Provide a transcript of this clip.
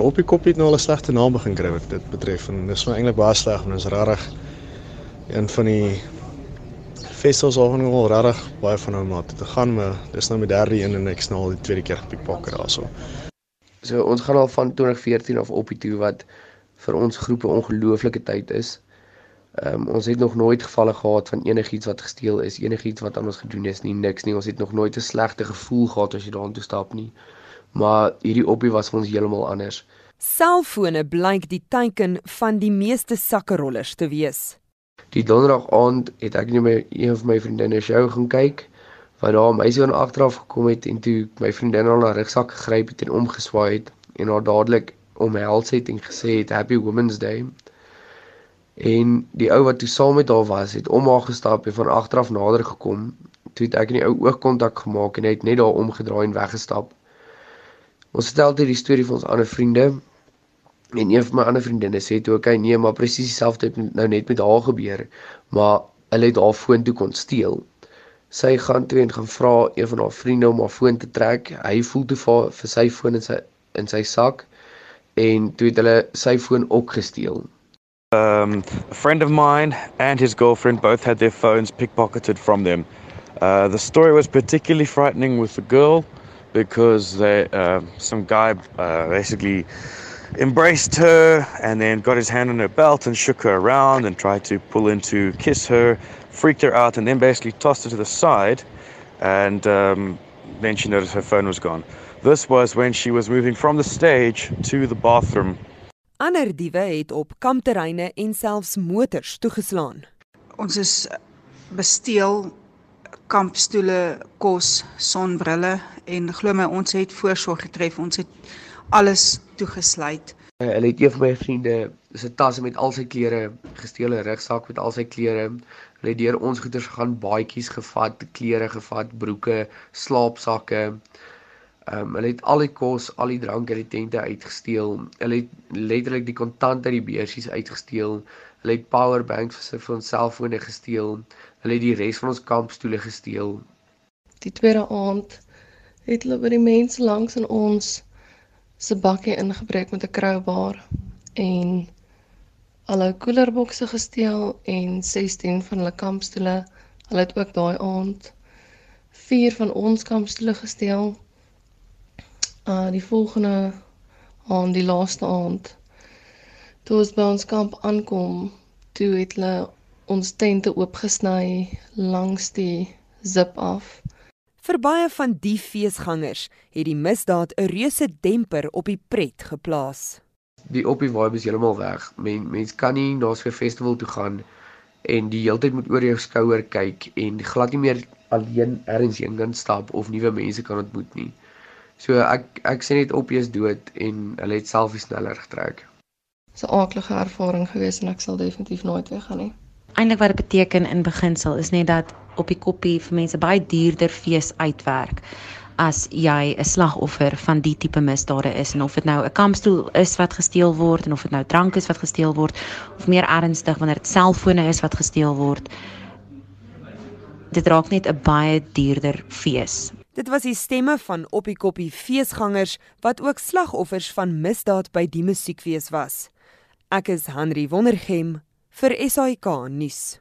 Op die kop het nou al 'n slegte naam begin kry wat dit betref en dis nou eintlik baie sleg want dit is regtig een van die festivals waarvan ek al regtig baie van hou maar te gaan maar dis nou my derde een en ek snaal die tweede keer gepiekpakker daarso. So ons gaan al van 2014 af op die toe wat vir ons groepe ongelooflike tyd is. Ehm um, ons het nog nooit gevalle gehad van enigiets wat gesteel is, enigiets wat aan ons gedoen is nie, niks nie. Ons het nog nooit 'n slegte gevoel gehad as jy daartoe stap nie. Maar hierdie oppie was vir ons heeltemal anders. Selfone blyk die teiken van die meeste sakkerollers te wees. Die donderdag aand het ek net my een van my vriendinne se show gaan kyk waar daar 'n meisie aan agteraf gekom het en toe my vriendin haar na rugsak gegryp het en omgeswaai het en haar dadelik omhels het en gesê het happy women's day en die ou wat toe saam met haar was het om haar gestap en van agteraf nader gekom toe het ek en die ou oogkontak gemaak en hy het net daar omgedraai en weggestap ons vertel dit die storie vir ons ander vriende en een van my ander vriendinne sê toe okay nee maar presies dieselfde het nou net met haar gebeur maar hulle het haar foon toe kon steel sy gaan toe en gaan vra een van haar vriende om haar foon te trek hy voel toe vir, vir sy foon in sy in sy sak en toe het hulle sy foon ook gesteel. Um, a friend of mine and his girlfriend both had their phones pickpocketed from them. Uh, the story was particularly frightening with the girl because they, uh, some guy uh, basically embraced her and then got his hand on her belt and shook her around and tried to pull in to kiss her, freaked her out, and then basically tossed her to the side. And um, then she noticed her phone was gone. This was when she was moving from the stage to the bathroom. Ander diewe het op kampterreine en selfs motors toegeslaan. Ons is besteel kampstoele, kos, sonbrille en glo my ons het voorsorg getref. Ons het alles toegesluit. Uh, hulle het een van my vriende se tasse met al sy klere gesteel, 'n rugsak met al sy klere. Hulle het deur ons goeder gegaan, baadjies gevat, klere gevat, broeke, slaapsakke. Ehm um, hulle het al die kos, al die drank uit die tente uitgesteel. Hulle het letterlik die kontant uit die beursies uitgesteel. Hulle het power banks vir vir ons selfone gesteel. Hulle het die res van ons kampstoele gesteel. Die tweede aand het hulle by die mense langs in ons se bakkie ingebreek met 'n crowbar en alle koelerbokse gesteel en 16 van hulle kampstoele. Hulle het ook daai aand 4 van ons kampstoele gesteel uh die volgende aand, die laaste aand. Toe ons by ons kamp aankom, toe het hulle ons tente oopgesny langs die zip af. Vir baie van die feesgangers het die misdaad 'n reuse demper op die pret geplaas. Die oppie vibe is heeltemal weg. Men, mens kan nie na so 'n festival toe gaan en die hele tyd moet oor jou skouer kyk en glad nie meer alleen ergens heen kan stap of nuwe mense kan ontmoet nie. So ek ek sê net op jy's dood en hulle het selfie sneller getrek. Dis 'n aardige ervaring gewees en ek sal definitief nooit weer gaan nie. Eindelik wat dit beteken in beginsel is net dat op die koppie vir mense baie duurder fees uitwerk as jy 'n slagoffer van die tipe misdade is en of dit nou 'n kampstoel is wat gesteel word en of dit nou drank is wat gesteel word of meer ernstig wanneer dit selfone is wat gesteel word dit raak net 'n baie duurder fees Dit was die stemme van op die koppie feesgangers wat ook slagoffers van misdaad by die musiekfees was. Ek is Henry Wondergem vir SAK nuus.